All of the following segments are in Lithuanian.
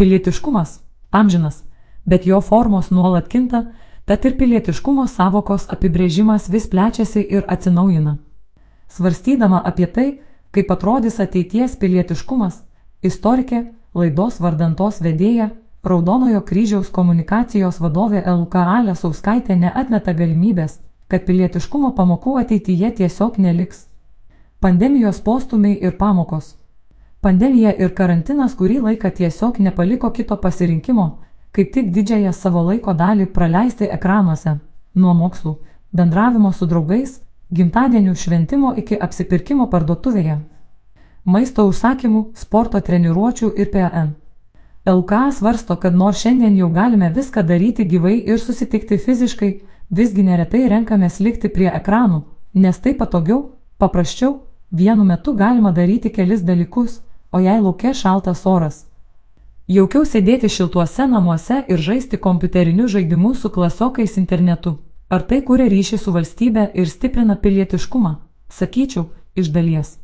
Pilietiškumas - amžinas, bet jo formos nuolat kinta, tad ir pilietiškumo savokos apibrėžimas vis plečiasi ir atsinaujina. Svarstydama apie tai, kaip atrodys ateities pilietiškumas, istorikė, laidos vardantos vedėja, Raudonojo kryžiaus komunikacijos vadovė LKA Lesauskaitė neatmeta galimybės, kad pilietiškumo pamokų ateityje tiesiog neliks. Pandemijos postumiai ir pamokos. Pandemija ir karantinas kurį laiką tiesiog nepaliko kito pasirinkimo, kaip tik didžiąją savo laiko dalį praleisti ekranuose, nuo mokslų, bendravimo su draugais, gimtadienių šventimo iki apsipirkimo parduotuvėje, maisto užsakymų, sporto treniruočių ir PN. LK svarsto, kad nors šiandien jau galime viską daryti gyvai ir susitikti fiziškai, visgi neretai renkamės likti prie ekranų, nes tai patogiau, paprasčiau, vienu metu galima daryti kelis dalykus, o jei laukia šaltas oras. Jaukiau sėdėti šiltuose namuose ir žaisti kompiuterinius žaidimus su klasiokais internetu. Ar tai kuria ryšį su valstybe ir stiprina pilietiškumą? Sakyčiau, iš dalies.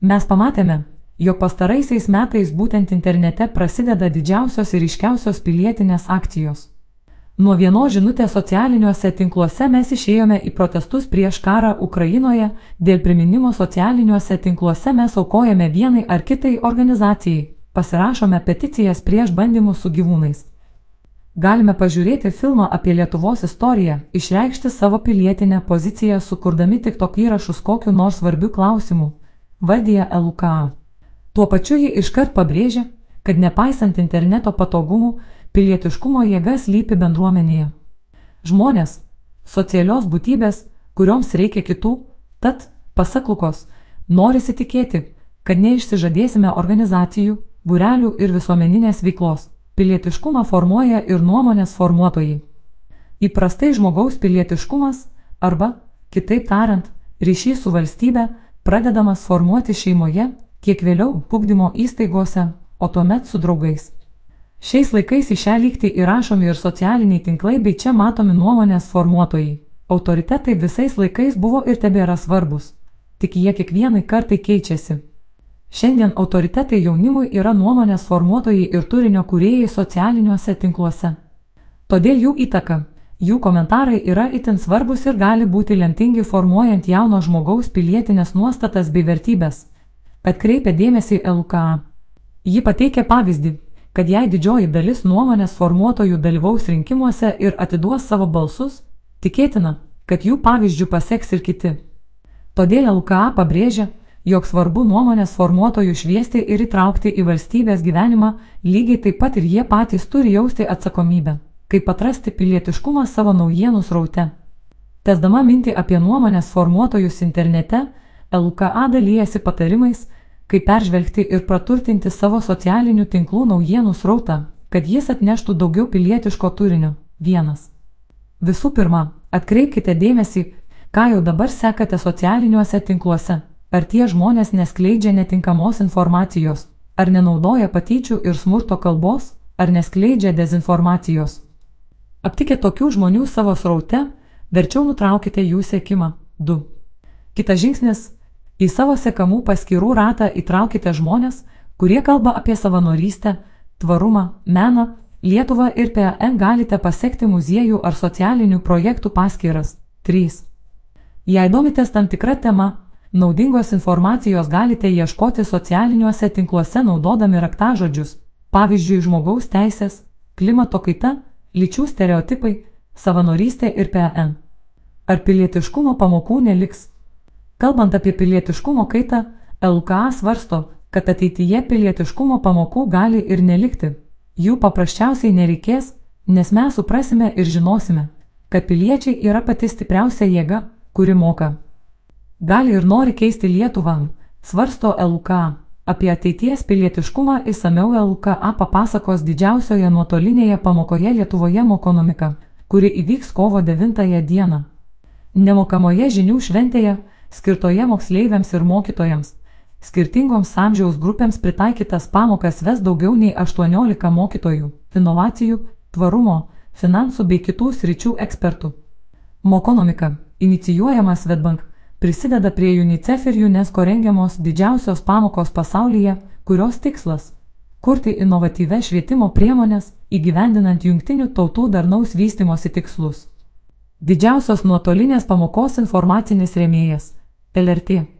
Mes pamatėme, jog pastaraisiais metais būtent internete prasideda didžiausios ir iškiausios pilietinės akcijos. Nuo vienos žinutės socialiniuose tinkluose mes išėjome į protestus prieš karą Ukrainoje, dėl priminimo socialiniuose tinkluose mes aukojame vienai ar kitai organizacijai, pasirašome peticijas prieš bandymus su gyvūnais. Galime pažiūrėti filmą apie Lietuvos istoriją, išreikšti savo pilietinę poziciją, sukurdami tik tok įrašus kokiu nors svarbiu klausimu, vardyje LUKA. Tuo pačiu ji iškart pabrėžia, kad nepaisant interneto patogumų, Pilietiškumo jėga slypi bendruomenėje. Žmonės - socialios būtybės, kurioms reikia kitų, tad, pasak Lukos, norisi tikėti, kad neišsižadėsime organizacijų, burelių ir visuomeninės veiklos. Pilietiškumą formuoja ir nuomonės formuotojai. Įprastai žmogaus pilietiškumas arba, kitaip tariant, ryšys su valstybe pradedamas formuoti šeimoje, kiek vėliau pugdymo įstaigose, o tuomet su draugais. Šiais laikais į šią lygtį įrašomi ir socialiniai tinklai bei čia matomi nuomonės formuotojai. Autoritetai visais laikais buvo ir tebėra svarbus. Tik jie kiekvienai kartai keičiasi. Šiandien autoritetai jaunimui yra nuomonės formuotojai ir turinio kūrėjai socialiniuose tinkluose. Todėl jų įtaka, jų komentarai yra itin svarbus ir gali būti lemtingi formuojant jauno žmogaus pilietinės nuostatas bei vertybės. Atkreipia dėmesį LKA. Ji pateikia pavyzdį, kad jei didžioji dalis nuomonės formuotojų dalyvaus rinkimuose ir atiduos savo balsus, tikėtina, kad jų pavyzdžių paseks ir kiti. Todėl LKA pabrėžia, jog svarbu nuomonės formuotojų šviesti ir įtraukti į valstybės gyvenimą, lygiai taip pat ir jie patys turi jausti atsakomybę, kaip atrasti pilietiškumą savo naujienų sraute. Tesdama mintį apie nuomonės formuotojus internete, LKA dalyjasi patarimais, kaip peržvelgti ir praturtinti savo socialinių tinklų naujienų srautą, kad jis atneštų daugiau pilietiško turinio. Vienas. Visų pirma, atkreipkite dėmesį, ką jau dabar sekate socialiniuose tinkluose. Ar tie žmonės neskleidžia netinkamos informacijos, ar nenaudoja patyčių ir smurto kalbos, ar neskleidžia dezinformacijos. Aptikę tokių žmonių savo sraute, verčiau nutraukite jų sėkimą. 2. Kitas žingsnis Į savo sekamų paskirų ratą įtraukite žmonės, kurie kalba apie savanorystę, tvarumą, meną, Lietuvą ir PN galite pasiekti muziejų ar socialinių projektų paskiras. 3. Jei domitės tam tikrą temą, naudingos informacijos galite ieškoti socialiniuose tinkluose naudodami raktažodžius, pavyzdžiui, žmogaus teisės, klimato kaita, lyčių stereotipai, savanorystė ir PN. Ar pilietiškumo pamokų neliks? Kalbant apie pilietiškumo kaitą, LKA svarsto, kad ateityje pilietiškumo pamokų gali ir nelikti. Jų paprasčiausiai nereikės, nes mes suprasime ir žinosime, kad piliečiai yra pati stipriausia jėga, kuri moka. Gali ir nori keisti Lietuvą, svarsto LKA. Apie ateities pilietiškumą įsameu LKA papasakos didžiausioje nuotolinėje pamokoje Lietuvoje mokonomika, kuri įvyks kovo 9 dieną. Nemokamoje žinių šventėje skirtoje moksleiviams ir mokytojams. Skirtingoms amžiaus grupėms pritaikytas pamokas ves daugiau nei 18 mokytojų, inovacijų, tvarumo, finansų bei kitų sričių ekspertų. Mokonomika, inicijuojama Svetbank, prisideda prie UNICEF ir UNESCO rengiamos didžiausios pamokos pasaulyje, kurios tikslas - kurti inovatyves švietimo priemonės, įgyvendinant jungtinių tautų darnaus vystimosi tikslus. Didžiausios nuotolinės pamokos informacinis El artillo.